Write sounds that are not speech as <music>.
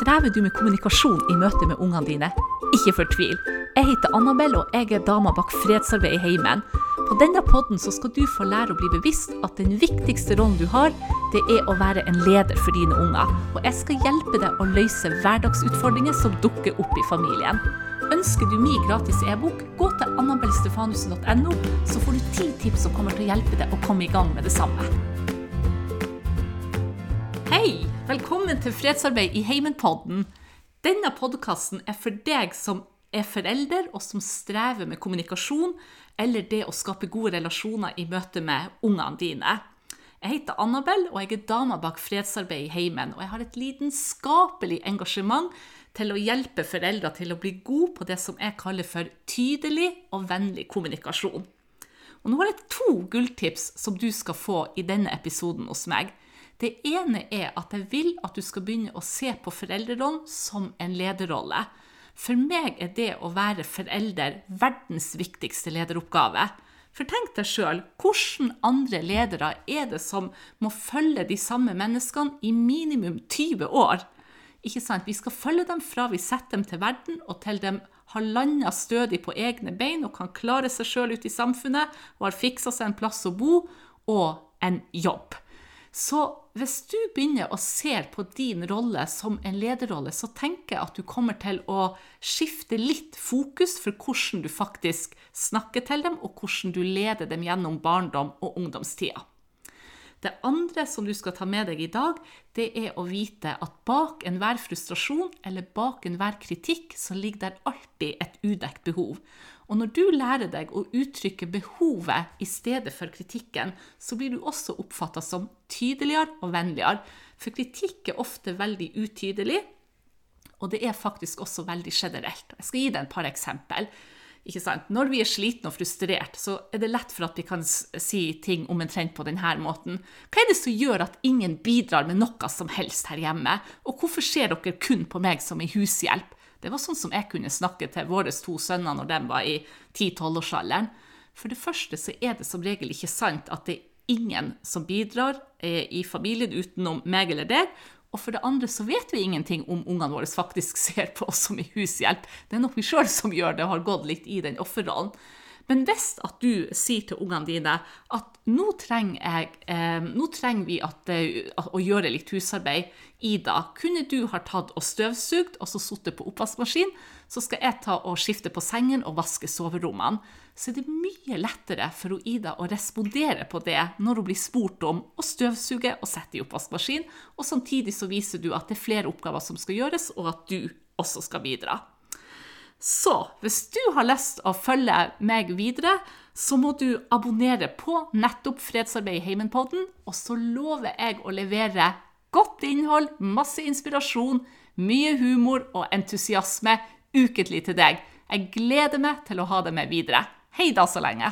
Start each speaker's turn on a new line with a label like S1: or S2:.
S1: Strever du med kommunikasjon i møte med ungene dine? Ikke fortvil. Jeg heter Annabelle, og jeg er dama bak fredsarbeid i heimen. På denne podden skal du få lære å bli bevisst at den viktigste rollen du har, det er å være en leder for dine unger. Og jeg skal hjelpe deg å løse hverdagsutfordringer som dukker opp i familien. Ønsker du min gratis e-bok, gå til annabellstefanussen.no, så får du ti tips som kommer til å hjelpe deg å komme i gang med det samme. Hei! Velkommen til Fredsarbeid i heimen-podden. Denne podkasten er for deg som er forelder, og som strever med kommunikasjon eller det å skape gode relasjoner i møte med ungene dine. Jeg heter Annabelle, og jeg er dama bak fredsarbeid i heimen. Og jeg har et lidenskapelig engasjement til å hjelpe foreldre til å bli gode på det som jeg kaller for tydelig og vennlig kommunikasjon. Og nå har jeg to gulltips som du skal få i denne episoden hos meg. Det ene er at jeg vil at du skal begynne å se på foreldrerollen som en lederrolle. For meg er det å være forelder verdens viktigste lederoppgave. For tenk deg sjøl, hvilke andre ledere er det som må følge de samme menneskene i minimum 20 år? Ikke sant? Vi skal følge dem fra vi setter dem til verden, og til de har landa stødig på egne bein og kan klare seg sjøl ute i samfunnet og har fiksa seg en plass å bo og en jobb. Så hvis du begynner å se på din rolle som en lederrolle, så tenker jeg at du kommer til å skifte litt fokus for hvordan du faktisk snakker til dem, og hvordan du leder dem gjennom barndom og ungdomstida. Det andre som du skal ta med deg i dag, det er å vite at bak enhver frustrasjon eller bak enhver kritikk, så ligger der alltid et udekt behov. Og når du lærer deg å uttrykke behovet i stedet for kritikken, så blir du også oppfatta som tydeligere og vennligere. For kritikk er ofte veldig utydelig, og det er faktisk også veldig generelt. Jeg skal gi deg et par eksempel. Når vi er slitne og frustrert, så er det lett for at vi kan si ting omtrent på denne måten. Hva er det som gjør at ingen bidrar med noe som helst her hjemme? Og hvorfor ser dere kun på meg som ei hushjelp? Det var sånn som jeg kunne snakke til våre to sønner når de var i 10-12-årsalderen. For det første så er det som regel ikke sant at det er ingen som bidrar eh, i familien utenom meg eller deg. Og for det andre så vet vi ingenting om ungene våre faktisk <laughs> ser på oss som i hushjelp. Det er nok vi sjøl som gjør det, og har gått litt i den offerrollen. Men hvis at du sier til ungene dine at nå trenger, jeg, eh, nå trenger vi at, eh, å gjøre litt husarbeid, Ida, kunne du ha tatt og støvsugd og så sittet på oppvaskmaskin, så skal jeg ta og skifte på sengen og vaske soverommene. Så er det mye lettere for Ida å respondere på det når hun blir spurt om å støvsuge og sette i oppvaskmaskin, og samtidig så viser du at det er flere oppgaver som skal gjøres, og at du også skal bidra. Så hvis du har lyst å følge meg videre, så må du abonnere på nettopp Fredsarbeid i Heimenpodden, og så lover jeg å levere godt innhold, masse inspirasjon, mye humor og entusiasme ukentlig til deg. Jeg gleder meg til å ha deg med videre. Hei da så lenge.